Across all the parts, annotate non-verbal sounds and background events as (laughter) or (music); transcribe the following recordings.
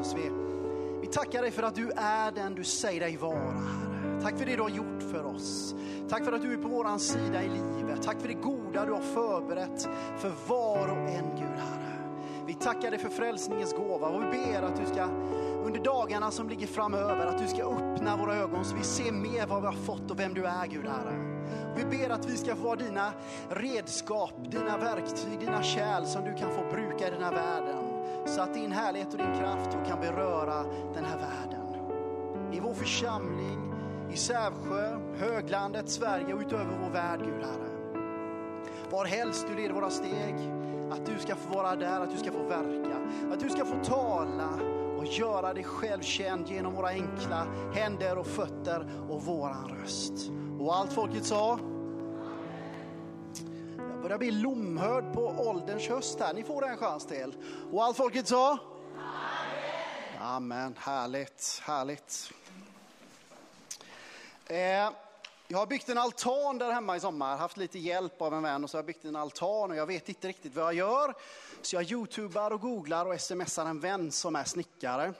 Jesus. Vi, vi tackar dig för att du är den du säger dig vara, Herre. Tack för det du har gjort för oss. Tack för att du är på vår sida i livet. Tack för det goda du har förberett för var och en, Gud, Herre. Vi tackar dig för frälsningens gåva och vi ber att du ska under dagarna som ligger framöver, att du ska öppna våra ögon så vi ser mer vad vi har fått och vem du är, Gud, Herre. Vi ber att vi ska få vara dina redskap, dina verktyg, dina kärl som du kan få bruka i den här världen. Så att din härlighet och din kraft kan beröra den här världen. I vår församling, i Sävsjö, höglandet, Sverige och utöver vår värld, Gud Herre. Var helst du leder våra steg, att du ska få vara där, att du ska få verka, att du ska få tala och göra dig själv känd genom våra enkla händer och fötter och våran röst. Och allt folket sa? Jag börjar bli lomhörd på ålderns höst här. Ni får en chans till. Och allt folket sa? Amen. Härligt, härligt. Eh, jag har byggt en altan där hemma i sommar, haft lite hjälp av en vän och så har jag byggt en altan och jag vet inte riktigt vad jag gör. Så jag youtubar och googlar och smsar en vän som är snickare.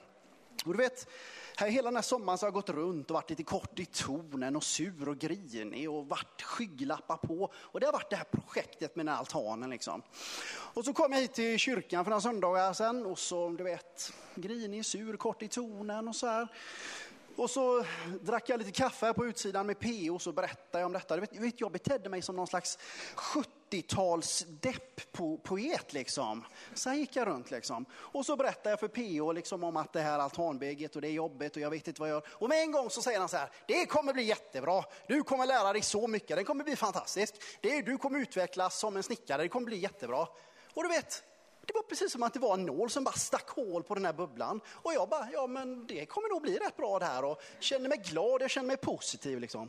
Och du vet, här hela den här sommaren så har jag gått runt och varit lite kort i tonen och sur och grinig och varit skygglappar på. Och det har varit det här projektet med den här altanen liksom. Och så kom jag hit till kyrkan för några söndagar sedan och så, du vet, grinig, sur, kort i tonen och så här. Och så drack jag lite kaffe på utsidan med PO och så berättade jag om detta. Du vet, vet, jag betedde mig som någon slags 80-talsdepp på poet. liksom. Så här gick jag runt liksom. Och så berättade jag för PO liksom om att det här altanbygget och det är jobbigt och jag vet inte vad jag gör. Och med en gång så säger han så här, det kommer bli jättebra. Du kommer lära dig så mycket, det kommer bli fantastiskt. Det, du kommer utvecklas som en snickare, det kommer bli jättebra. Och du vet, det var precis som att det var en nål som bara stack hål på den här bubblan. Och jag bara, ja men det kommer nog bli rätt bra det här och känner mig glad, jag känner mig positiv liksom.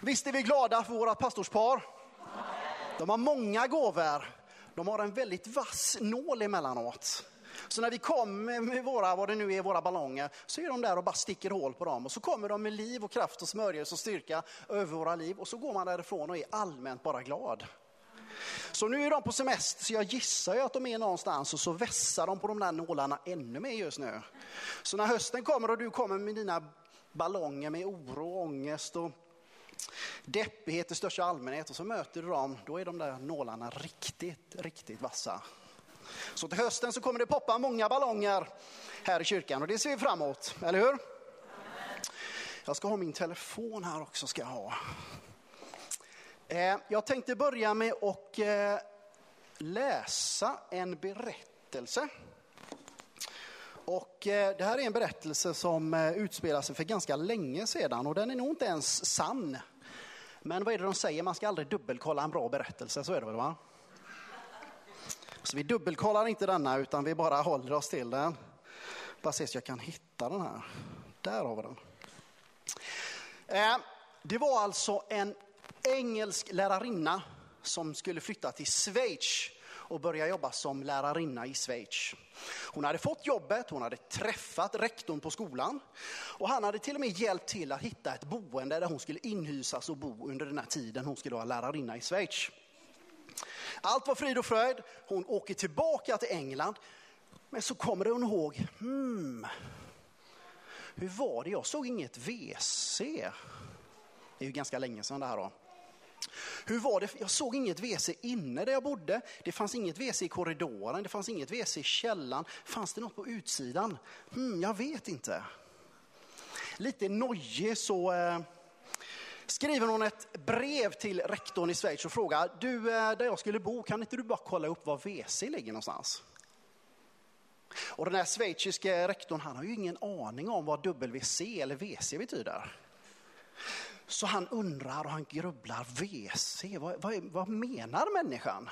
Visst är vi glada för våra pastorspar? De har många gåvor. De har en väldigt vass nål emellanåt. Så när vi kommer med våra, vad det nu är, våra ballonger, så är de där och bara sticker hål på dem. Och så kommer de med liv och kraft och smörjelse och styrka över våra liv. Och så går man därifrån och är allmänt bara glad. Så nu är de på semester, så jag gissar ju att de är någonstans och så vässar de på de där nålarna ännu mer just nu. Så när hösten kommer och du kommer med dina ballonger med oro, och ångest och deppighet i största allmänhet och så möter du dem, då är de där nålarna riktigt, riktigt vassa. Så till hösten så kommer det poppa många ballonger här i kyrkan och det ser vi fram emot, eller hur? Jag ska ha min telefon här också, ska jag ha. Eh, jag tänkte börja med att eh, läsa en berättelse. Och eh, det här är en berättelse som eh, utspelar sig för ganska länge sedan och den är nog inte ens sann. Men vad är det de säger? Man ska aldrig dubbelkolla en bra berättelse, så är det väl va? Så vi dubbelkollar inte denna utan vi bara håller oss till den. Bara se så jag kan hitta den här. Där har vi den. Eh, det var alltså en engelsk lärarinna som skulle flytta till Schweiz och börja jobba som lärarinna i Schweiz. Hon hade fått jobbet, hon hade träffat rektorn på skolan och han hade till och med hjälpt till att hitta ett boende där hon skulle inhysas och bo under den här tiden hon skulle vara lärarinna i Schweiz. Allt var frid och fröjd, hon åker tillbaka till England men så kommer hon ihåg, hmm, hur var det, jag såg inget WC. Det är ju ganska länge sedan det här då. Hur var det? Jag såg inget WC inne där jag bodde. Det fanns inget WC i korridoren, det fanns inget WC i källaren. Fanns det något på utsidan? Hmm, jag vet inte. Lite nojig så eh, skriver hon ett brev till rektorn i Schweiz och frågar, du eh, där jag skulle bo, kan inte du bara kolla upp var WC ligger någonstans? Och den här schweiziske rektorn, han har ju ingen aning om vad WC eller WC betyder. Så han undrar och han grubblar, WC, vad, vad, vad menar människan?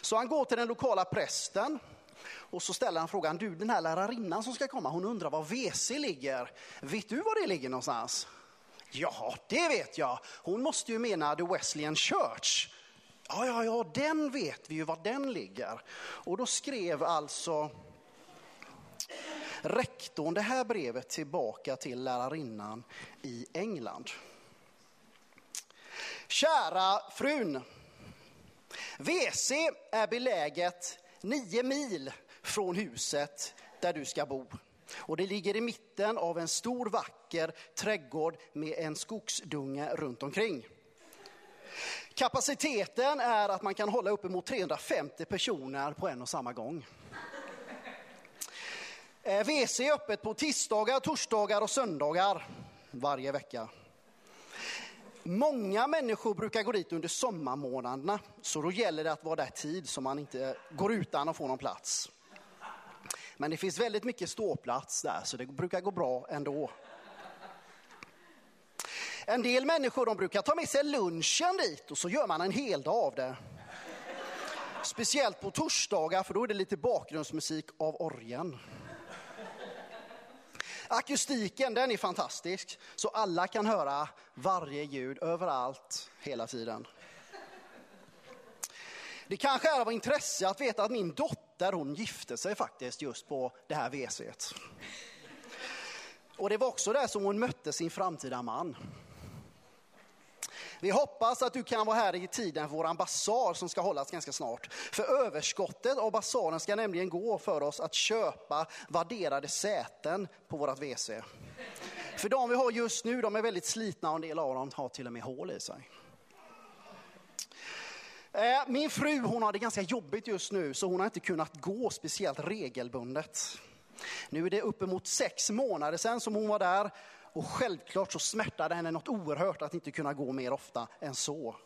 Så han går till den lokala prästen och så ställer han frågan, du den här lärarinnan som ska komma, hon undrar var WC ligger. Vet du var det ligger någonstans? Ja, det vet jag. Hon måste ju mena The Wesleyan Church. Ja, ja, ja, den vet vi ju var den ligger. Och då skrev alltså rektorn det här brevet tillbaka till lärarinnan i England. Kära frun. WC är beläget nio mil från huset där du ska bo. Och det ligger i mitten av en stor vacker trädgård med en skogsdunge runt omkring. Kapaciteten är att man kan hålla uppemot 350 personer på en och samma gång. Eh, WC är öppet på tisdagar, torsdagar och söndagar varje vecka. Många människor brukar gå dit under sommarmånaderna, så då gäller det att vara där tid så man inte går utan att få någon plats. Men det finns väldigt mycket ståplats där, så det brukar gå bra ändå. En del människor de brukar ta med sig lunchen dit och så gör man en hel dag av det. Speciellt på torsdagar, för då är det lite bakgrundsmusik av orgen. Akustiken den är fantastisk, så alla kan höra varje ljud överallt, hela tiden. Det kanske är av intresse att veta att min dotter hon gifte sig faktiskt just på det här WC't. Och det var också där som hon mötte sin framtida man. Vi hoppas att du kan vara här i tiden för vår basar som ska hållas ganska snart. För överskottet av basaren ska nämligen gå för oss att köpa värderade säten på vårat WC. För de vi har just nu, de är väldigt slitna och en del av dem har till och med hål i sig. Eh, min fru hon har det ganska jobbigt just nu så hon har inte kunnat gå speciellt regelbundet. Nu är det uppemot sex månader sedan som hon var där och självklart så smärtade henne något oerhört att inte kunna gå mer ofta än så.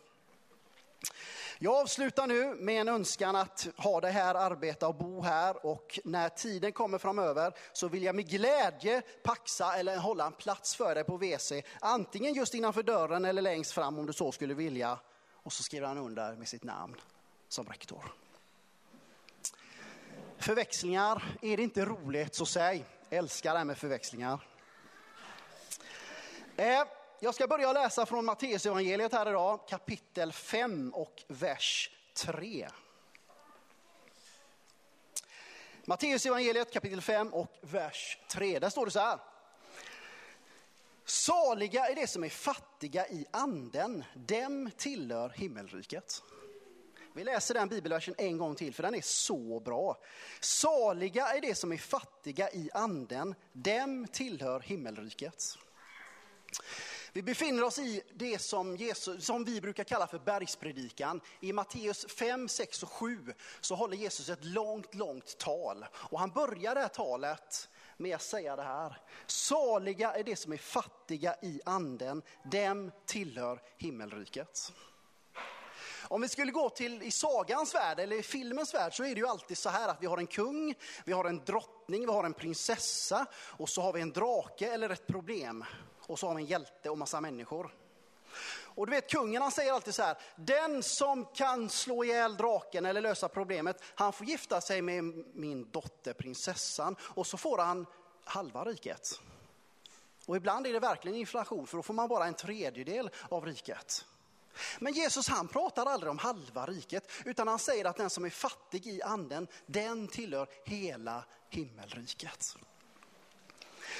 Jag avslutar nu med en önskan att ha det här, arbeta och bo här och när tiden kommer framöver så vill jag med glädje paxa eller hålla en plats för dig på WC. Antingen just innanför dörren eller längst fram om du så skulle vilja. Och så skriver han under med sitt namn som rektor. Förväxlingar, är det inte roligt så säg. Älskar det här med förväxlingar. Eh, jag ska börja läsa från Matteusevangeliet här idag, kapitel 5 och vers 3. Matteusevangeliet kapitel 5 och vers 3. Där står det så här. Saliga är de som är fattiga i anden, dem tillhör himmelriket. Vi läser den bibelversen en gång till för den är så bra. Saliga är de som är fattiga i anden, dem tillhör himmelriket. Vi befinner oss i det som, Jesus, som vi brukar kalla för bergspredikan. I Matteus 5, 6 och 7 så håller Jesus ett långt, långt tal. Och han börjar det här talet med att säga det här. Saliga är de som är fattiga i anden, dem tillhör himmelriket. Om vi skulle gå till i sagans värld eller i filmens värld så är det ju alltid så här att vi har en kung, vi har en drottning, vi har en prinsessa och så har vi en drake eller ett problem och så har vi en hjälte och massa människor. Och du vet kungen han säger alltid så här, den som kan slå ihjäl draken eller lösa problemet, han får gifta sig med min dotter prinsessan och så får han halva riket. Och ibland är det verkligen inflation för då får man bara en tredjedel av riket. Men Jesus han pratar aldrig om halva riket utan han säger att den som är fattig i anden, den tillhör hela himmelriket.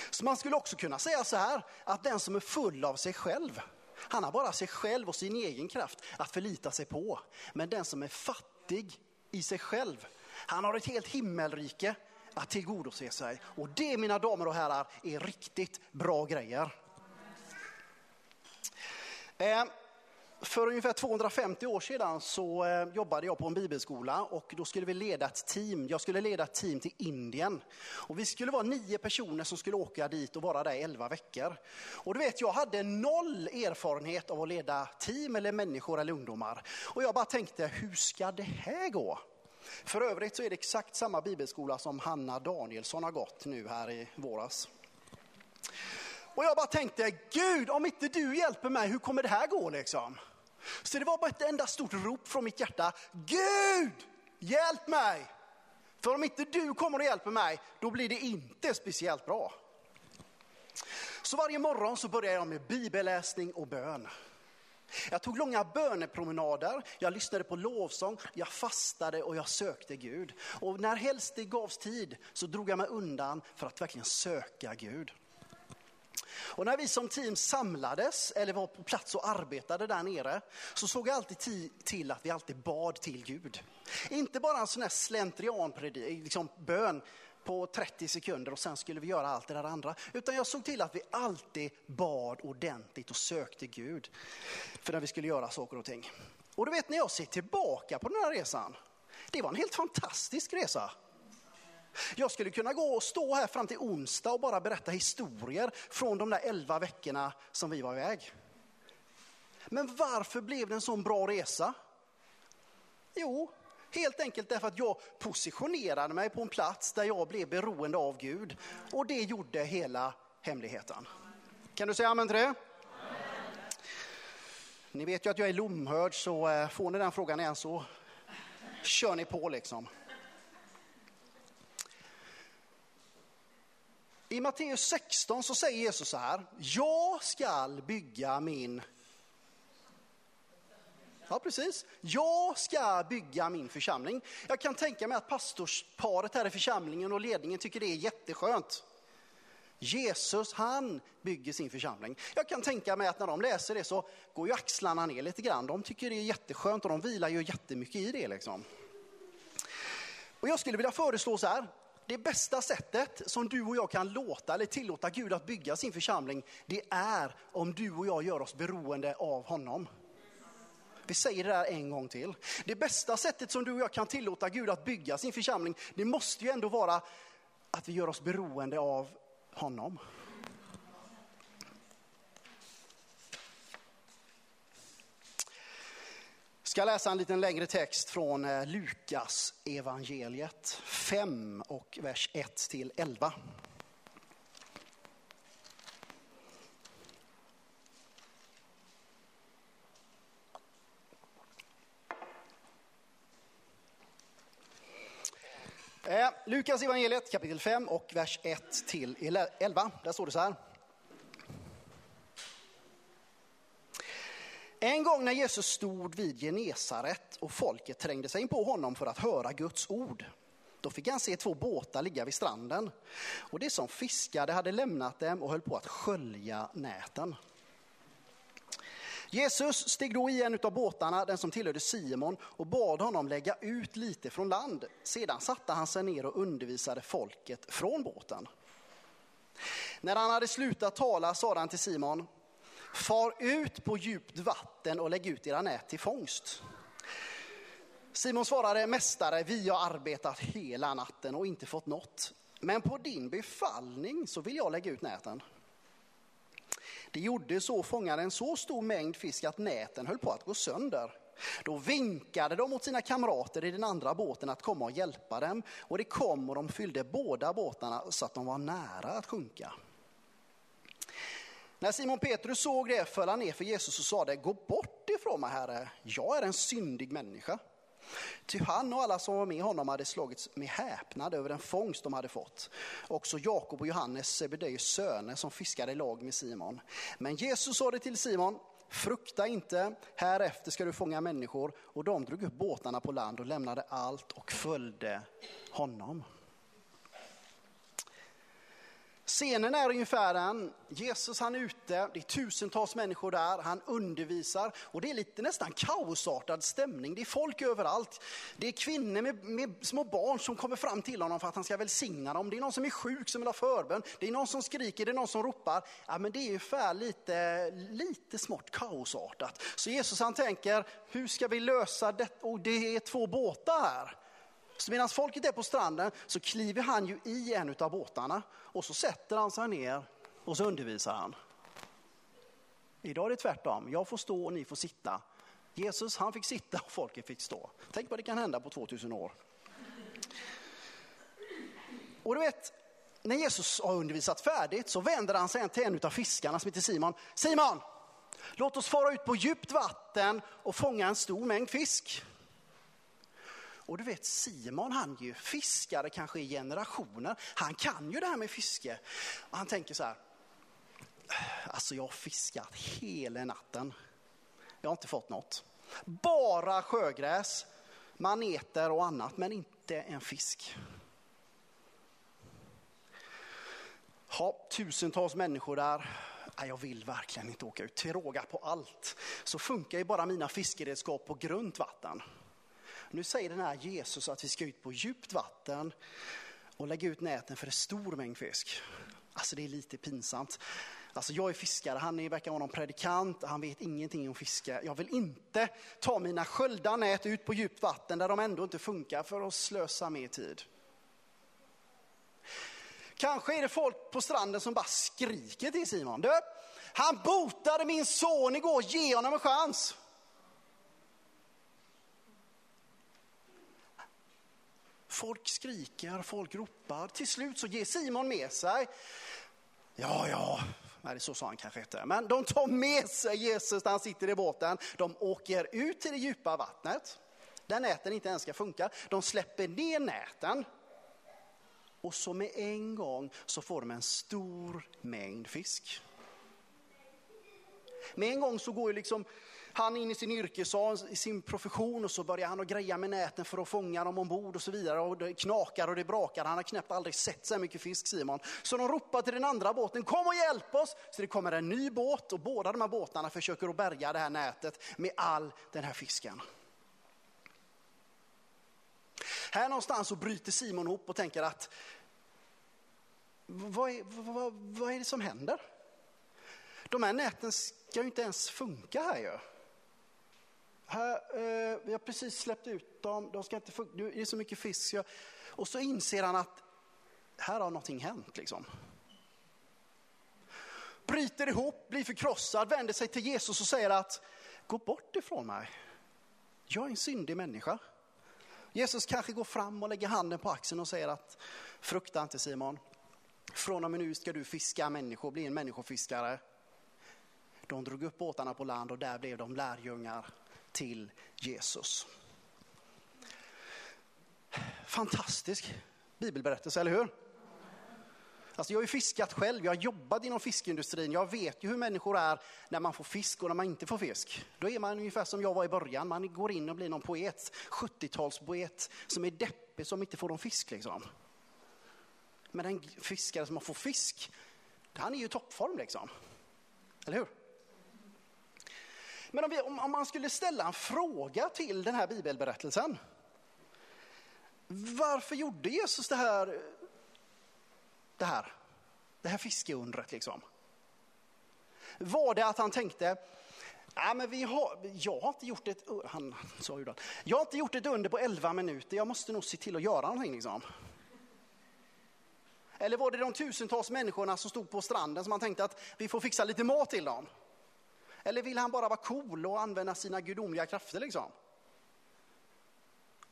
Så man skulle också kunna säga så här, att den som är full av sig själv, han har bara sig själv och sin egen kraft att förlita sig på. Men den som är fattig i sig själv, han har ett helt himmelrike att tillgodose sig. Och det mina damer och herrar är riktigt bra grejer. Eh, för ungefär 250 år sedan så eh, jobbade jag på en bibelskola och då skulle vi leda ett team. Jag skulle leda ett team till Indien. Och vi skulle vara nio personer som skulle åka dit och vara där i elva veckor. Och du vet, jag hade noll erfarenhet av att leda team eller människor eller ungdomar. Och jag bara tänkte, hur ska det här gå? För övrigt så är det exakt samma bibelskola som Hanna Danielsson har gått nu här i våras. Och jag bara tänkte, Gud om inte du hjälper mig, hur kommer det här gå liksom? Så det var bara ett enda stort rop från mitt hjärta. Gud, hjälp mig! För om inte du kommer och hjälper mig, då blir det inte speciellt bra. Så varje morgon så började jag med bibelläsning och bön. Jag tog långa bönepromenader, jag lyssnade på lovsång, jag fastade och jag sökte Gud. Och när helst det gavs tid så drog jag mig undan för att verkligen söka Gud. Och när vi som team samlades eller var på plats och arbetade där nere så såg jag alltid till att vi alltid bad till Gud. Inte bara en sån här slentrian liksom bön på 30 sekunder och sen skulle vi göra allt det där andra. Utan jag såg till att vi alltid bad ordentligt och sökte Gud för när vi skulle göra saker och ting. Och du vet när jag ser tillbaka på den här resan, det var en helt fantastisk resa. Jag skulle kunna gå och stå här fram till onsdag och bara berätta historier från de där elva veckorna som vi var iväg. Men varför blev det en sån bra resa? Jo, helt enkelt därför att jag positionerade mig på en plats där jag blev beroende av Gud. Och det gjorde hela hemligheten. Kan du säga amen till det? Ni vet ju att jag är lomhörd så eh, får ni den frågan igen så kör ni på liksom. I Matteus 16 så säger Jesus så här, jag skall bygga min Ja, precis. Jag ska bygga min församling. Jag kan tänka mig att pastorsparet här i församlingen och ledningen tycker det är jätteskönt. Jesus, han bygger sin församling. Jag kan tänka mig att när de läser det så går ju axlarna ner lite grann. De tycker det är jätteskönt och de vilar ju jättemycket i det. Liksom. Och jag skulle vilja föreslå så här, det bästa sättet som du och jag kan låta eller tillåta Gud att bygga sin församling, det är om du och jag gör oss beroende av honom. Vi säger det där en gång till. Det bästa sättet som du och jag kan tillåta Gud att bygga sin församling, det måste ju ändå vara att vi gör oss beroende av honom. Ska läsa en liten längre text från eh, Lukas evangeliet 5 och vers 1 till 11. Eh, Lukas evangeliet kapitel 5 och vers 1 till 11. Där står det så här. En gång när Jesus stod vid Genesaret och folket trängde sig in på honom för att höra Guds ord, då fick han se två båtar ligga vid stranden. Och det som fiskade hade lämnat dem och höll på att skölja näten. Jesus steg då i en av båtarna, den som tillhörde Simon, och bad honom lägga ut lite från land. Sedan satte han sig ner och undervisade folket från båten. När han hade slutat tala sade han till Simon, far ut på djupt vatten och lägg ut era nät till fångst. Simon svarade, mästare, vi har arbetat hela natten och inte fått något. Men på din befallning så vill jag lägga ut näten. Det gjorde så fångade en så stor mängd fisk att näten höll på att gå sönder. Då vinkade de mot sina kamrater i den andra båten att komma och hjälpa dem och det kom och de fyllde båda båtarna så att de var nära att sjunka. När Simon Petrus såg det föll han ner för Jesus och sade, gå bort ifrån mig herre, jag är en syndig människa. Ty han och alla som var med honom hade slagits med häpnad över den fångst de hade fått. Också Jakob och Johannes, Sebedeus söner, som fiskade i lag med Simon. Men Jesus sa det till Simon, frukta inte, härefter ska du fånga människor. Och de drog upp båtarna på land och lämnade allt och följde honom. Scenen är ungefär den, Jesus han är ute, det är tusentals människor där, han undervisar och det är lite nästan kaosartad stämning. Det är folk överallt. Det är kvinnor med, med, små barn som kommer fram till honom för att han ska välsigna dem. Det är någon som är sjuk som vill ha förbön. Det är någon som skriker, det är någon som ropar. Ja, men det är ungefär lite, lite smått kaosartat. Så Jesus han tänker, hur ska vi lösa detta, Och det är två båtar här. Så medan folket är på stranden så kliver han ju i en av båtarna och så sätter han sig ner och så undervisar han. Idag är det tvärtom. Jag får stå och ni får sitta. Jesus han fick sitta och folket fick stå. Tänk vad det kan hända på 2000 år. Och du vet, när Jesus har undervisat färdigt så vänder han sig till en av fiskarna som heter Simon. Simon, låt oss fara ut på djupt vatten och fånga en stor mängd fisk. Och du vet Simon han ju fiskare kanske i generationer. Han kan ju det här med fiske. Och han tänker så här. Alltså jag har fiskat hela natten. Jag har inte fått något. Bara sjögräs, maneter och annat men inte en fisk. Ha, tusentals människor där. Jag vill verkligen inte åka ut. Till råga på allt så funkar ju bara mina fiskeredskap på grunt vatten. Nu säger den här Jesus att vi ska ut på djupt vatten och lägga ut näten för en stor mängd fisk. Alltså det är lite pinsamt. Alltså jag är fiskare, han verkar vara någon predikant, han vet ingenting om fiske. Jag vill inte ta mina sköldar nät ut på djupt vatten där de ändå inte funkar för att slösa mer tid. Kanske är det folk på stranden som bara skriker till Simon. Du, han botade min son igår, ge honom en chans. Folk skriker, folk ropar. Till slut så ger Simon med sig. Ja, ja, nej, så sa han kanske inte. Men de tar med sig Jesus när han sitter i båten. De åker ut till det djupa vattnet, där näten inte ens ska funka. De släpper ner näten. Och så med en gång så får de en stor mängd fisk. Med en gång så går ju liksom han in i sin yrkesroll, i sin profession och så börjar han att greja med näten för att fånga dem ombord och så vidare. Och det knakar och det brakar. Han har knappt aldrig sett så här mycket fisk Simon. Så de ropar till den andra båten, kom och hjälp oss! Så det kommer en ny båt och båda de här båtarna försöker att bärga det här nätet med all den här fisken. Här någonstans så bryter Simon ihop och tänker att vad är, vad, vad är det som händer? De här näten ska ju inte ens funka här ju. Här, eh, vi har precis släppt ut dem, de ska inte funka, det är så mycket fisk. Och så inser han att här har någonting hänt liksom. Bryter ihop, blir förkrossad, vänder sig till Jesus och säger att gå bort ifrån mig. Jag är en syndig människa. Jesus kanske går fram och lägger handen på axeln och säger att frukta inte Simon. Från och med nu ska du fiska människor, bli en människofiskare. De drog upp båtarna på land och där blev de lärjungar till Jesus. Fantastisk bibelberättelse, eller hur? Alltså jag har ju fiskat själv, jag har jobbat inom fiskindustrin. Jag vet ju hur människor är när man får fisk och när man inte får fisk. Då är man ungefär som jag var i början, man går in och blir någon poet, 70-talspoet som är deppig som inte får någon fisk. Liksom. Men den fiskare som har fått fisk, han är ju i toppform liksom. Eller hur? Men om, vi, om, om, man skulle ställa en fråga till den här bibelberättelsen. Varför gjorde Jesus det här, det här, det här fiskeundret liksom? Var det att han tänkte, Ja, men vi har, jag har inte gjort ett, oh, han sa ju det, jag har inte gjort ett under på 11 minuter, jag måste nog se till att göra någonting liksom. Eller var det de tusentals människorna som stod på stranden som han tänkte att vi får fixa lite mat till dem? Eller vill han bara vara cool och använda sina gudomliga krafter liksom?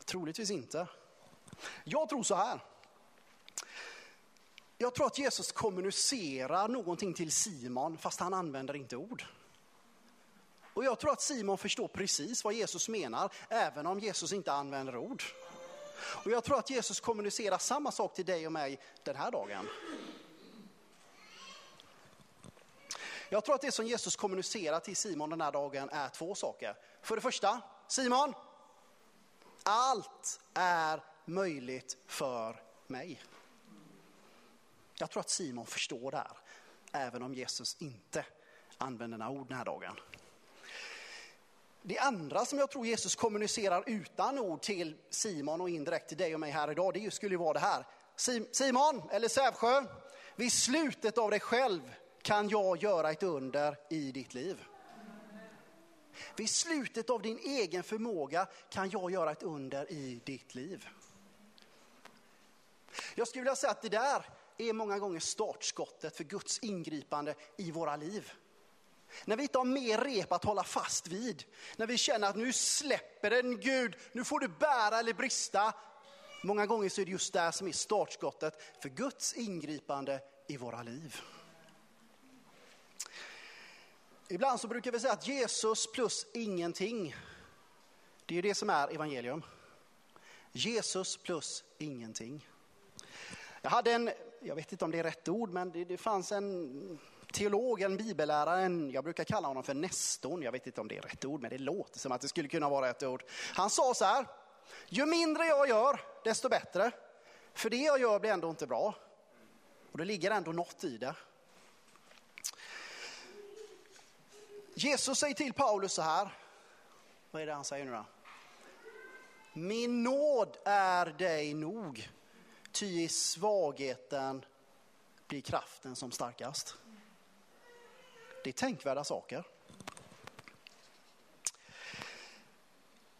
Troligtvis inte. Jag tror så här. Jag tror att Jesus kommunicerar någonting till Simon fast han använder inte ord. Och jag tror att Simon förstår precis vad Jesus menar även om Jesus inte använder ord. Och jag tror att Jesus kommunicerar samma sak till dig och mig den här dagen. Jag tror att det som Jesus kommunicerar till Simon den här dagen är två saker. För det första, Simon, allt är möjligt för mig. Jag tror att Simon förstår det här, även om Jesus inte använder några ord den här dagen. Det andra som jag tror Jesus kommunicerar utan ord till Simon och indirekt till dig och mig här idag, det skulle ju vara det här. Simon, eller Sävsjö, vid slutet av dig själv kan jag göra ett under i ditt liv. Vid slutet av din egen förmåga kan jag göra ett under i ditt liv. Jag skulle vilja säga att det där är många gånger startskottet för Guds ingripande i våra liv. När vi inte har mer rep att hålla fast vid, när vi känner att nu släpper den Gud, nu får du bära eller brista. Många gånger så är det just där som är startskottet för Guds ingripande i våra liv. Ibland så brukar vi säga att Jesus plus ingenting, det är ju det som är evangelium. Jesus plus ingenting. Jag hade en, jag vet inte om det är rätt ord, men det, det fanns en teolog, en bibellärare, en, jag brukar kalla honom för Nestorn, jag vet inte om det är rätt ord, men det låter som att det skulle kunna vara rätt ord. Han sa så här, ju mindre jag gör, desto bättre. För det jag gör blir ändå inte bra. Och det ligger ändå något i det. Jesus säger till Paulus så här, vad är det han säger nu då? Min nåd är dig nog, Ty i svagheten blir kraften som starkast. Det är tänkvärda saker.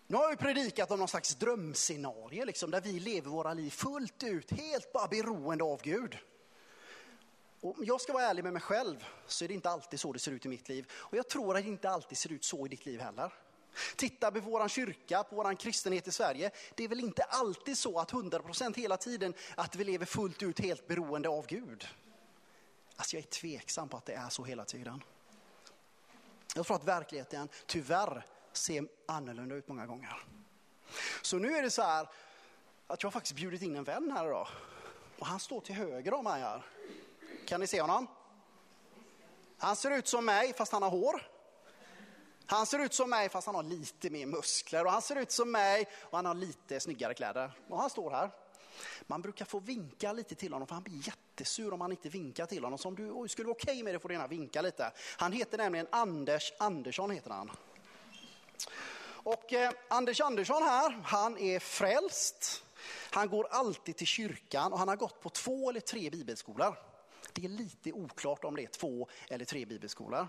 Nu har vi predikat om någon slags drömscenario, liksom, där vi lever våra liv fullt ut, helt bara beroende av Gud. Och om jag ska vara ärlig med mig själv så är det inte alltid så det ser ut i mitt liv. Och jag tror att det inte alltid ser ut så i ditt liv heller. Titta på vår kyrka, på vår kristenhet i Sverige. Det är väl inte alltid så att 100% hela tiden att vi lever fullt ut helt beroende av Gud. Alltså jag är tveksam på att det är så hela tiden. Jag tror att verkligheten tyvärr ser annorlunda ut många gånger. Så nu är det så här att jag har faktiskt bjudit in en vän här idag. Och han står till höger om mig här. Kan ni se honom? Han ser ut som mig fast han har hår. Han ser ut som mig fast han har lite mer muskler och han ser ut som mig och han har lite snyggare kläder. Och han står här. Man brukar få vinka lite till honom för han blir jättesur om man inte vinkar till honom. Så om du skulle vara okej okay med det får du gärna vinka lite. Han heter nämligen Anders Andersson heter han. Och eh, Anders Andersson här, han är frälst. Han går alltid till kyrkan och han har gått på två eller tre bibelskolor. Det är lite oklart om det är två eller tre bibelskolor.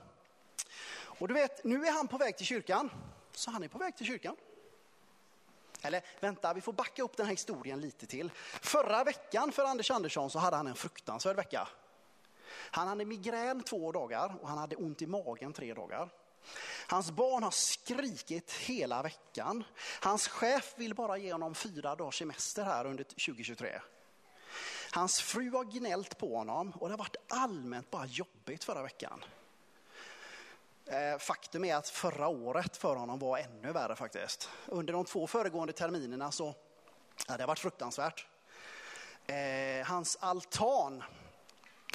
Och du vet, nu är han på väg till kyrkan. Så han är på väg till kyrkan. Eller vänta, vi får backa upp den här historien lite till. Förra veckan för Anders Andersson så hade han en fruktansvärd vecka. Han hade migrän två dagar och han hade ont i magen tre dagar. Hans barn har skrikit hela veckan. Hans chef vill bara ge honom fyra dagars semester här under 2023. Hans fru har gnällt på honom och det har varit allmänt bara jobbigt förra veckan. Eh, faktum är att förra året för honom var ännu värre faktiskt. Under de två föregående terminerna så ja, det har varit fruktansvärt. Eh, hans altan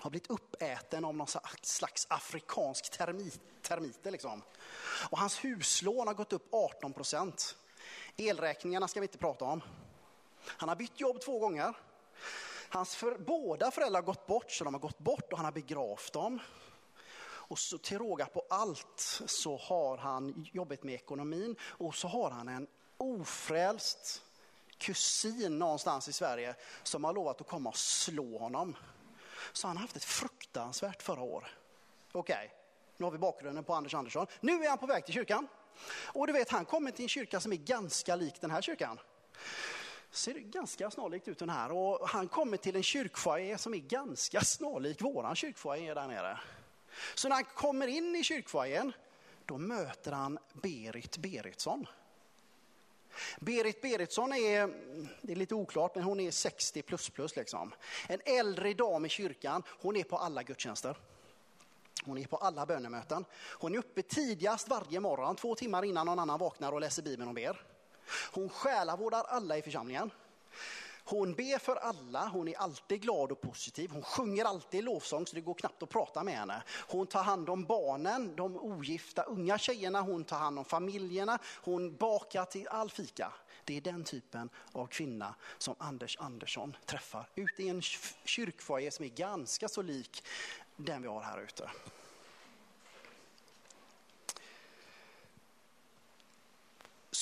har blivit uppäten av någon slags afrikansk termit, termiter. Liksom. Och hans huslån har gått upp 18 procent. Elräkningarna ska vi inte prata om. Han har bytt jobb två gånger. Hans för, båda föräldrar har gått bort, så de har gått bort och han har begravt dem. Och så till råga på allt så har han jobbat med ekonomin och så har han en ofrälst kusin någonstans i Sverige som har lovat att komma och slå honom. Så han har haft ett fruktansvärt förra år. Okej, okay. nu har vi bakgrunden på Anders Andersson. Nu är han på väg till kyrkan. Och du vet, han kommer till en kyrka som är ganska lik den här kyrkan ser ganska snarlikt ut den här. Och han kommer till en kyrkfoajé som är ganska snarlik våran kyrkfoajé där nere. Så när han kommer in i kyrkfoajén, då möter han Berit Beritsson. Berit Beritsson är, det är lite oklart, men hon är 60 plus plus liksom. En äldre dam i kyrkan, hon är på alla gudstjänster. Hon är på alla bönemöten. Hon är uppe tidigast varje morgon, två timmar innan någon annan vaknar och läser Bibeln och ber. Hon själavårdar alla i församlingen. Hon ber för alla, hon är alltid glad och positiv. Hon sjunger alltid lovsång så det går knappt att prata med henne. Hon tar hand om barnen, de ogifta unga tjejerna, hon tar hand om familjerna, hon bakar till all fika. Det är den typen av kvinna som Anders Andersson träffar ute i en kyrkfoajé som är ganska så lik den vi har här ute.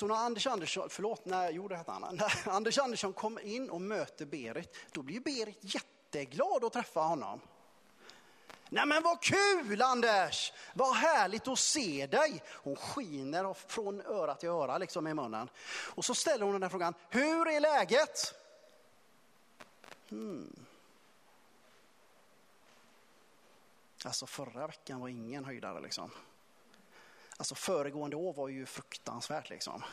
Så när Anders Andersson, förlåt, när, jo det hette han, (laughs) när Anders Andersson kommer in och möter Berit, då blir Berit jätteglad att träffa honom. Nej men vad kul Anders! Vad härligt att se dig! Hon skiner från öra till öra liksom i munnen. Och så ställer hon den här frågan, hur är läget? Hmm. Alltså förra veckan var ingen höjdare liksom. Alltså föregående år var ju fruktansvärt liksom.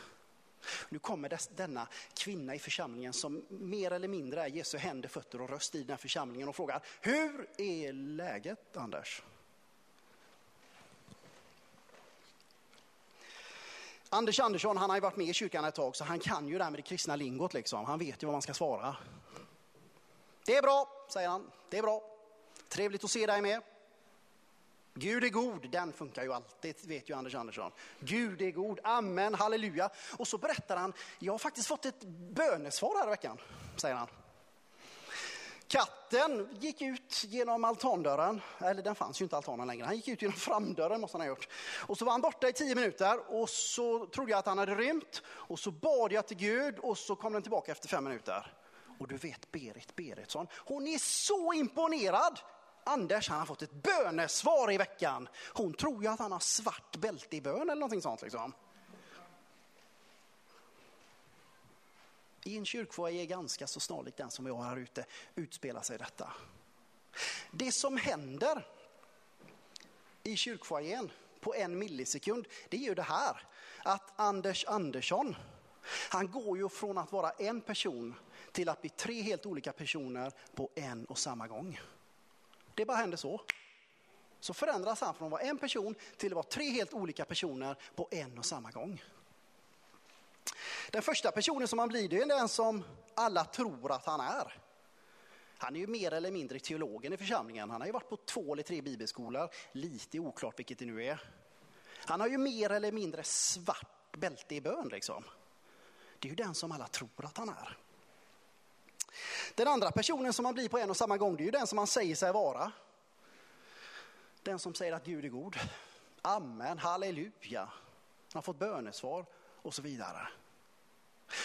Nu kommer dess, denna kvinna i församlingen som mer eller mindre är Jesu händer, fötter och röst i den här församlingen och frågar, hur är läget Anders? Anders Andersson han har ju varit med i kyrkan ett tag så han kan ju det här med det kristna lingot liksom. Han vet ju vad man ska svara. Det är bra, säger han. Det är bra. Trevligt att se dig med. Gud är god, den funkar ju alltid, vet ju Anders Andersson. Gud är god, amen, halleluja. Och så berättar han, jag har faktiskt fått ett bönesvar här i veckan, säger han. Katten gick ut genom altandörren, eller den fanns ju inte altanen längre, han gick ut genom framdörren måste han ha gjort. Och så var han borta i tio minuter och så trodde jag att han hade rymt och så bad jag till Gud och så kom den tillbaka efter fem minuter. Och du vet Berit Beritsson, hon är så imponerad. Anders han har fått ett bönesvar i veckan. Hon tror ju att han har svart bälte i bön eller någonting sånt. Liksom. I en kyrkfoajé ganska så snarlikt den som vi har här ute utspelar sig detta. Det som händer i kyrkfoajén på en millisekund, det är ju det här. Att Anders Andersson, han går ju från att vara en person till att bli tre helt olika personer på en och samma gång. Det bara händer så. Så förändras han från att vara en person till att vara tre helt olika personer på en och samma gång. Den första personen som han blir, det är den som alla tror att han är. Han är ju mer eller mindre teologen i församlingen. Han har ju varit på två eller tre bibelskolor. Lite oklart vilket det nu är. Han har ju mer eller mindre svart bälte i bön liksom. Det är ju den som alla tror att han är. Den andra personen som man blir på en och samma gång, det är ju den som man säger sig vara. Den som säger att Gud är god. Amen, halleluja. Han har fått bönesvar och så vidare.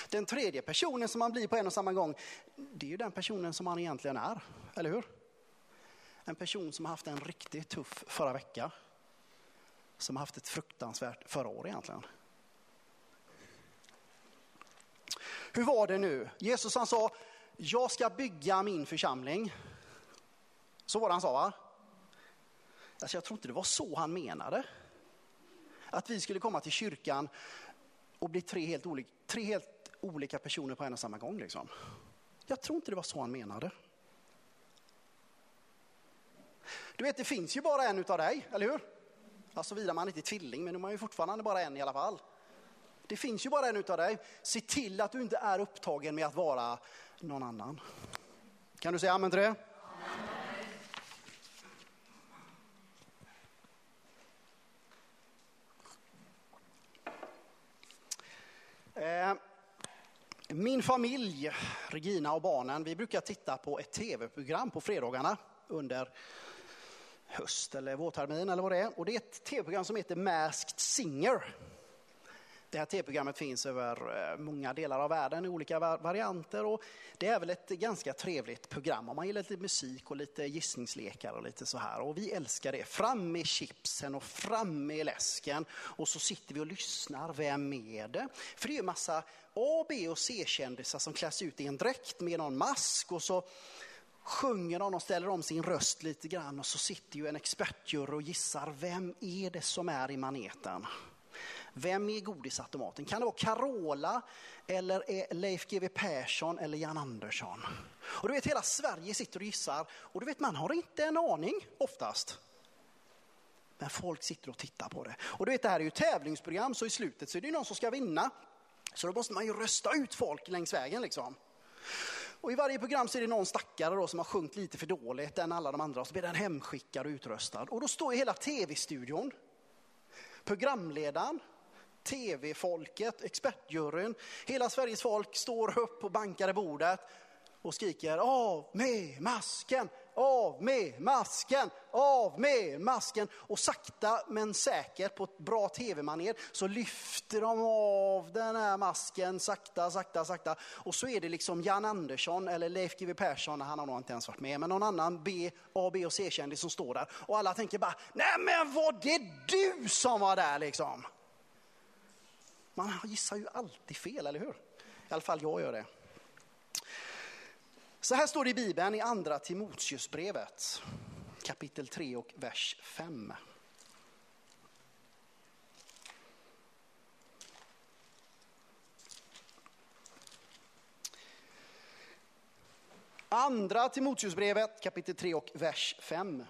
Den tredje personen som man blir på en och samma gång, det är ju den personen som man egentligen är, eller hur? En person som har haft en riktigt tuff förra vecka. Som har haft ett fruktansvärt förra år egentligen. Hur var det nu? Jesus han sa, jag ska bygga min församling. Så var det han sa va? Alltså jag tror inte det var så han menade. Att vi skulle komma till kyrkan och bli tre helt olika, tre helt olika personer på en och samma gång. Liksom. Jag tror inte det var så han menade. Du vet, det finns ju bara en utav dig, eller hur? Alltså vidare man inte är tvilling, men man är ju fortfarande bara en i alla fall. Det finns ju bara en utav dig. Se till att du inte är upptagen med att vara någon annan. Kan du säga amen till det? Eh, min familj, Regina och barnen, vi brukar titta på ett tv-program på fredagarna under höst eller vårtermin eller vad det är. Och det är ett tv-program som heter Masked Singer. Det här tv-programmet finns över eh, många delar av världen i olika varianter och det är väl ett ganska trevligt program om man gillar lite musik och lite gissningslekar och lite så här. Och vi älskar det. Fram med chipsen och fram med läsken och så sitter vi och lyssnar. Vem är det? För det är ju massa A, B och C-kändisar som kläs ut i en dräkt med någon mask och så sjunger de och ställer om sin röst lite grann och så sitter ju en expertjury och gissar vem är det som är i maneten. Vem är godisautomaten? Kan det vara Carola eller är Leif GW Persson eller Jan Andersson? Och du vet hela Sverige sitter och gissar och du vet man har inte en aning oftast. Men folk sitter och tittar på det. Och du vet det här är ju tävlingsprogram så i slutet så är det någon som ska vinna. Så då måste man ju rösta ut folk längs vägen liksom. Och i varje program så är det någon stackare då som har sjungit lite för dåligt än alla de andra och så blir den hemskickad och utröstad. Och då står ju hela tv-studion, programledaren, tv-folket, expertjuryn, hela Sveriges folk står upp och bankar i bordet och skriker av med masken, av med masken, av med masken. Och sakta men säkert på ett bra tv-manér så lyfter de av den här masken sakta, sakta, sakta. Och så är det liksom Jan Andersson eller Leif GW Persson, han har nog inte ens varit med, men någon annan B, A, B och C-kändis som står där. Och alla tänker bara, nej men var det du som var där liksom? Man gissar ju alltid fel, eller hur? I alla fall jag gör det. Så här står det i Bibeln i andra Timoteusbrevet kapitel 3 och vers 5. Andra Timoteusbrevet kapitel 3 och vers 5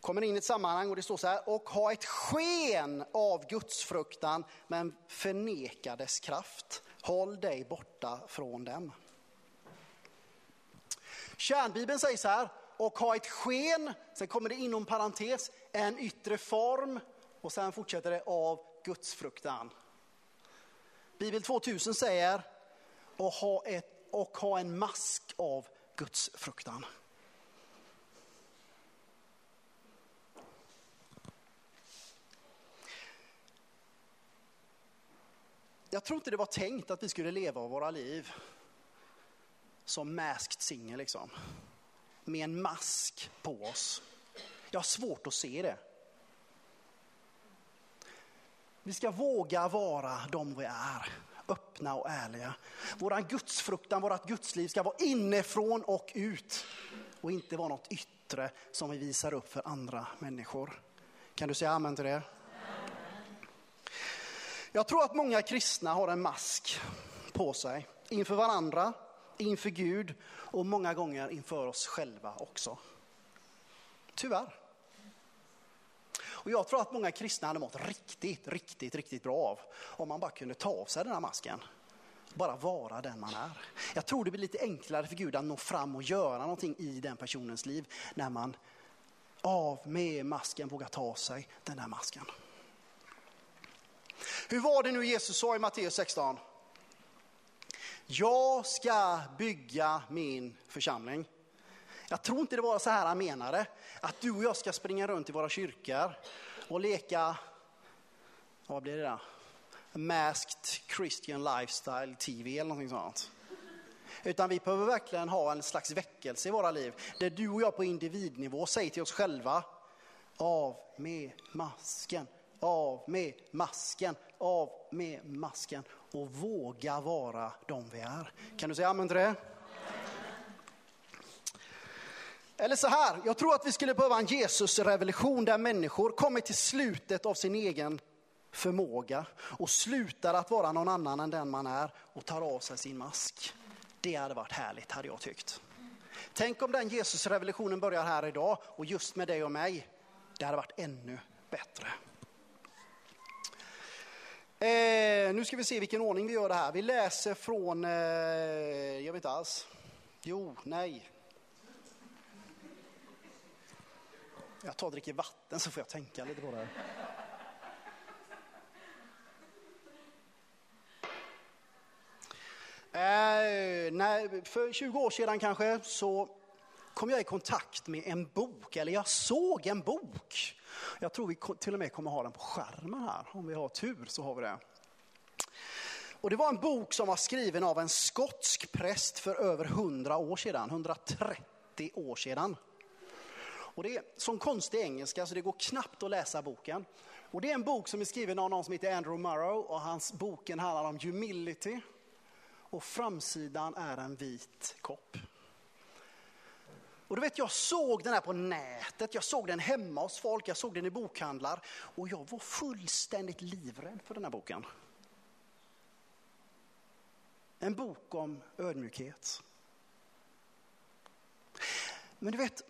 kommer in i ett sammanhang och det står så här, och ha ett sken av gudsfruktan men förneka dess kraft. Håll dig borta från dem. Kärnbibeln säger så här, och ha ett sken, sen kommer det inom parentes, en yttre form och sen fortsätter det av gudsfruktan. Bibel 2000 säger, och ha, ett, och ha en mask av gudsfruktan. Jag tror inte det var tänkt att vi skulle leva våra liv som masked singer liksom. Med en mask på oss. Jag har svårt att se det. Vi ska våga vara de vi är, öppna och ärliga. Våran gudsfruktan, vårat gudsliv ska vara inifrån och ut och inte vara något yttre som vi visar upp för andra människor. Kan du säga amen till det? Jag tror att många kristna har en mask på sig inför varandra, inför Gud och många gånger inför oss själva också. Tyvärr. Och jag tror att många kristna hade mått riktigt, riktigt, riktigt bra av om man bara kunde ta av sig den här masken. Bara vara den man är. Jag tror det blir lite enklare för Gud att nå fram och göra någonting i den personens liv när man av med masken vågar ta sig den här masken. Hur var det nu Jesus sa i Matteus 16? Jag ska bygga min församling. Jag tror inte det var så här han menade. Att du och jag ska springa runt i våra kyrkor och leka, vad blir det då? Masked Christian Lifestyle TV eller någonting sånt. Utan vi behöver verkligen ha en slags väckelse i våra liv. Där du och jag på individnivå säger till oss själva, av med masken, av med masken, av med masken och våga vara de vi är. Kan du säga amen till det? Eller så här, jag tror att vi skulle behöva en Jesusrevolution där människor kommer till slutet av sin egen förmåga och slutar att vara någon annan än den man är och tar av sig sin mask. Det hade varit härligt, hade jag tyckt. Tänk om den Jesusrevolutionen börjar här idag och just med dig och mig. Det hade varit ännu bättre. Eh, nu ska vi se vilken ordning vi gör det här. Vi läser från, eh, jag vet inte alls. Jo, nej. Jag tar och dricker vatten så får jag tänka lite på det. Eh, nej, för 20 år sedan kanske så kom jag i kontakt med en bok, eller jag såg en bok. Jag tror vi till och med kommer ha den på skärmen här. Om vi har tur så har vi det. Och det var en bok som var skriven av en skotsk präst för över 100 år sedan, 130 år sedan. Och det är som konstig engelska så det går knappt att läsa boken. Och det är en bok som är skriven av någon som heter Andrew Murrow och hans boken handlar om humility. Och framsidan är en vit kopp. Och du vet, jag såg den här på nätet, jag såg den hemma hos folk, jag såg den i bokhandlar och jag var fullständigt livrädd för den här boken. En bok om ödmjukhet. Men du vet,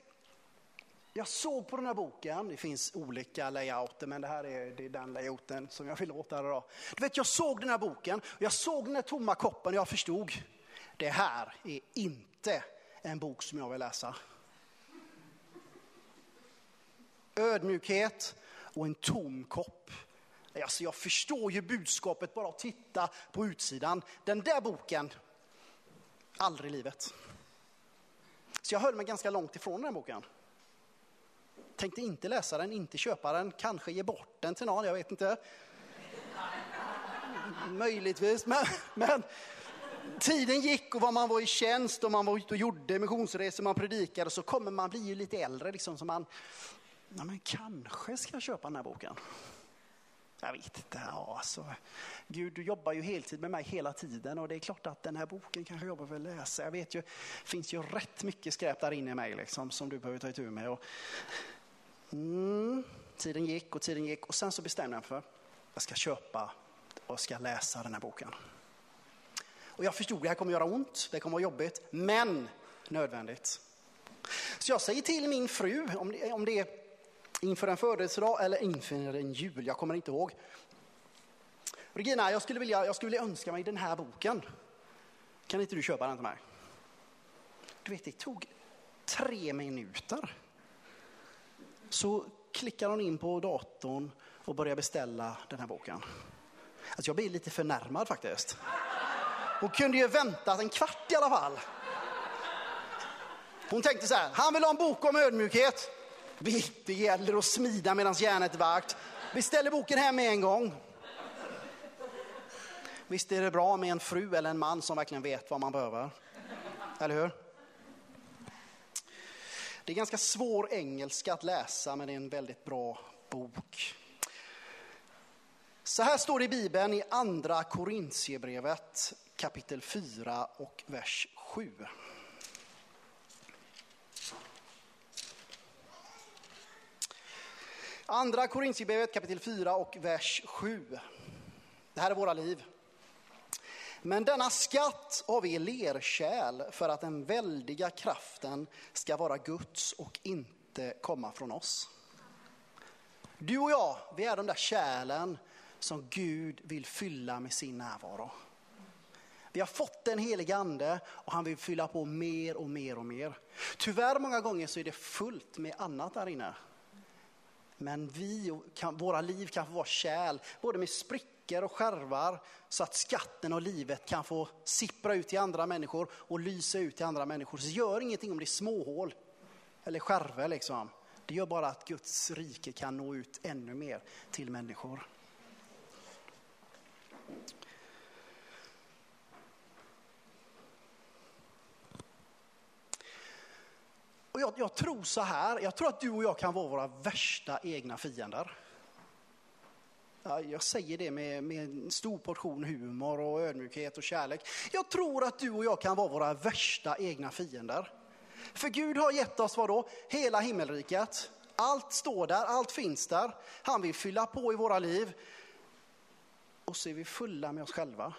jag såg på den här boken, det finns olika layouter men det här är, det är den layouten som jag vill åt här idag. Du vet, jag såg den här boken, och jag såg den här tomma koppen och jag förstod, det här är inte en bok som jag vill läsa. Ödmjukhet och en tom kopp. Alltså jag förstår ju budskapet bara att titta på utsidan. Den där boken, aldrig i livet. Så jag höll mig ganska långt ifrån den här boken. Tänkte inte läsa den, inte köpa den, kanske ge bort den till någon, jag vet inte. Möjligtvis, men, men tiden gick och man var i tjänst och man var ute och gjorde missionsresor, man predikade, så kommer man bli lite äldre liksom, så man, ja, men kanske ska jag köpa den här boken. Jag vet inte, ja, alltså, Gud du jobbar ju heltid med mig hela tiden och det är klart att den här boken kanske jag behöver läsa. Jag vet ju, det finns ju rätt mycket skräp där inne i mig liksom, som du behöver ta itu med. Och, mm, tiden gick och tiden gick och sen så bestämde jag mig för att jag ska köpa och ska läsa den här boken. Och jag förstod att det här kommer göra ont, det kommer vara jobbigt, men nödvändigt. Så jag säger till min fru, om det, om det är inför en födelsedag eller inför en jul, jag kommer inte ihåg. Regina, jag skulle, vilja, jag skulle vilja önska mig den här boken. Kan inte du köpa den till mig? Du vet, det tog tre minuter. Så klickar hon in på datorn och börjar beställa den här boken. Alltså jag blir lite förnärmad faktiskt. Hon kunde ju väntat en kvart i alla fall. Hon tänkte så här, han vill ha en bok om ödmjukhet. Det gäller att smida medan järnet är varmt. Beställer boken hem med en gång. Visst är det bra med en fru eller en man som verkligen vet vad man behöver. Eller hur? Det är ganska svår engelska att läsa, men det är en väldigt bra bok. Så här står det i Bibeln i Andra Korintierbrevet kapitel 4 och vers 7. Andra Korintierbrevet kapitel 4 och vers 7. Det här är våra liv. Men denna skatt har vi i lerkärl för att den väldiga kraften ska vara Guds och inte komma från oss. Du och jag, vi är de där kärlen som Gud vill fylla med sin närvaro. Vi har fått den helige ande och han vill fylla på mer och mer och mer. Tyvärr många gånger så är det fullt med annat där inne. Men vi, kan, våra liv kan få vara kärl, både med sprickor och skärvar, så att skatten och livet kan få sippra ut till andra människor och lysa ut till andra människor. Så gör ingenting om det är småhål eller skärvor liksom. Det gör bara att Guds rike kan nå ut ännu mer till människor. Och jag, jag, tror så här, jag tror att du och jag kan vara våra värsta egna fiender. Jag säger det med, med en stor portion humor och ödmjukhet och kärlek. Jag tror att du och jag kan vara våra värsta egna fiender. För Gud har gett oss vad då? Hela himmelriket. Allt står där, allt finns där. Han vill fylla på i våra liv. Och så är vi fulla med oss själva.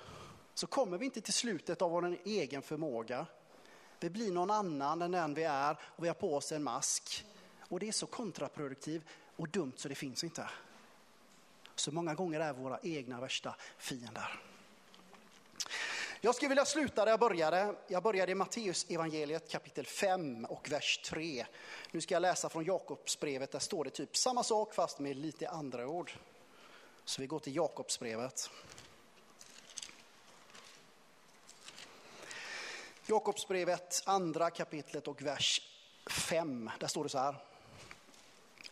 Så kommer vi inte till slutet av vår egen förmåga. Vi blir någon annan än den vi är och vi har på oss en mask. Och det är så kontraproduktivt och dumt så det finns inte. Så många gånger är våra egna värsta fiender. Jag skulle vilja sluta där jag började. Jag började i Matteus evangeliet kapitel 5 och vers 3. Nu ska jag läsa från Jakobsbrevet, där står det typ samma sak fast med lite andra ord. Så vi går till Jakobsbrevet. Jakobsbrevet, andra kapitlet och vers 5. Där står det så här.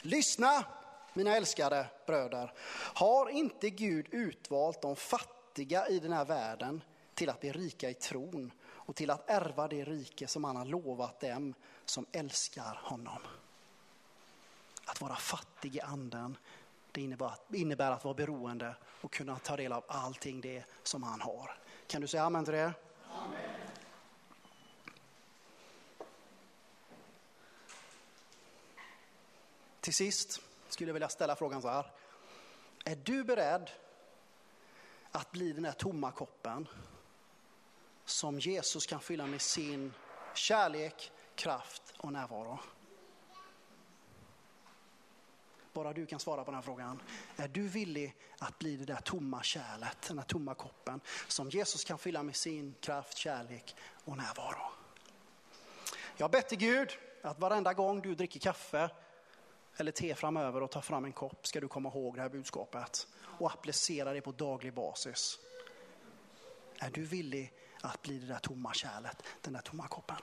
Lyssna, mina älskade bröder. Har inte Gud utvalt de fattiga i den här världen till att bli rika i tron och till att ärva det rike som han har lovat dem som älskar honom? Att vara fattig i anden, det innebär, innebär att vara beroende och kunna ta del av allting det som han har. Kan du säga amen till det? Amen. Till sist skulle jag vilja ställa frågan så här. Är du beredd att bli den här tomma koppen som Jesus kan fylla med sin kärlek, kraft och närvaro? Bara du kan svara på den här frågan. Är du villig att bli det där tomma kärlet, den där tomma koppen som Jesus kan fylla med sin kraft, kärlek och närvaro? Jag bett till Gud att varenda gång du dricker kaffe eller te framöver och tar fram en kopp ska du komma ihåg det här budskapet och applicera det på daglig basis. Är du villig att bli det där tomma kärlet, den där tomma koppen?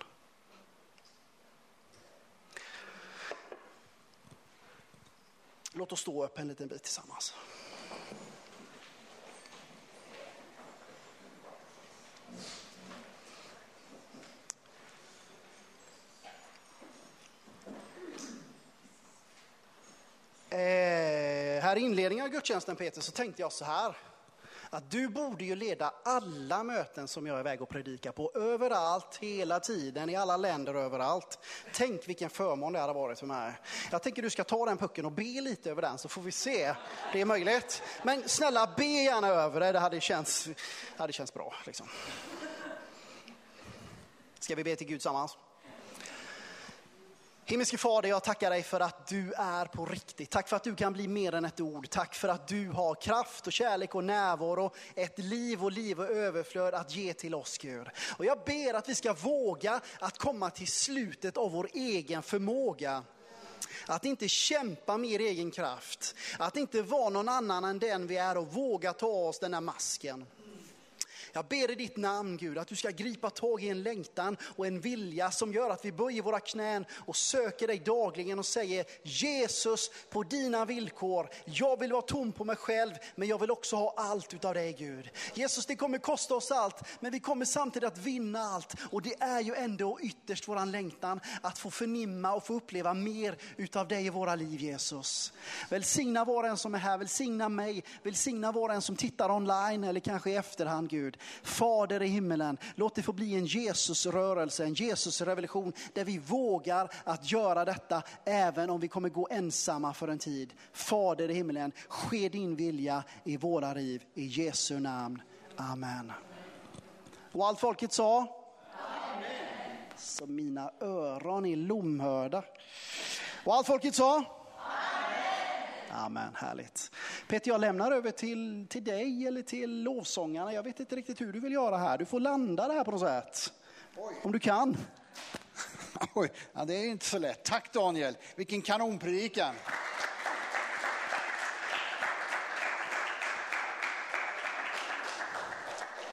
Låt oss stå upp en liten bit tillsammans. Eh, här i inledningen av gudstjänsten Peter så tänkte jag så här. Att du borde ju leda alla möten som jag är iväg och predikar på. Överallt, hela tiden, i alla länder överallt. Tänk vilken förmån det hade varit för mig. Jag tänker du ska ta den pucken och be lite över den så får vi se. Det är möjligt. Men snälla be gärna över det, det hade känts, hade känts bra. Liksom. Ska vi be till Gud tillsammans? Himmelske Fader, jag tackar dig för att du är på riktigt. Tack för att du kan bli mer än ett ord. Tack för att du har kraft och kärlek och närvaro, ett liv och liv och överflöd att ge till oss Gud. Och jag ber att vi ska våga att komma till slutet av vår egen förmåga. Att inte kämpa med er egen kraft, att inte vara någon annan än den vi är och våga ta oss den här masken. Jag ber i ditt namn Gud att du ska gripa tag i en längtan och en vilja som gör att vi böjer våra knän och söker dig dagligen och säger Jesus på dina villkor. Jag vill vara tom på mig själv men jag vill också ha allt utav dig Gud. Jesus det kommer kosta oss allt men vi kommer samtidigt att vinna allt och det är ju ändå ytterst våran längtan att få förnimma och få uppleva mer utav dig i våra liv Jesus. Välsigna var och en som är här, välsigna mig, välsigna var och en som tittar online eller kanske i efterhand Gud. Fader i himmelen, låt det få bli en Jesusrörelse, en Jesusrevolution där vi vågar att göra detta även om vi kommer gå ensamma för en tid. Fader i himmelen, ske din vilja i våra liv. I Jesu namn. Amen. Och allt folket sa? Amen. Så mina öron är lomhörda. Och allt folket sa? Amen. Amen, härligt. Peter, jag lämnar över till, till dig eller till lovsångarna. Jag vet inte riktigt hur du vill göra här. Du får landa det här på något sätt. Oj. Om du kan. (laughs) Oj, ja, det är inte så lätt. Tack Daniel, vilken kanonpredikan.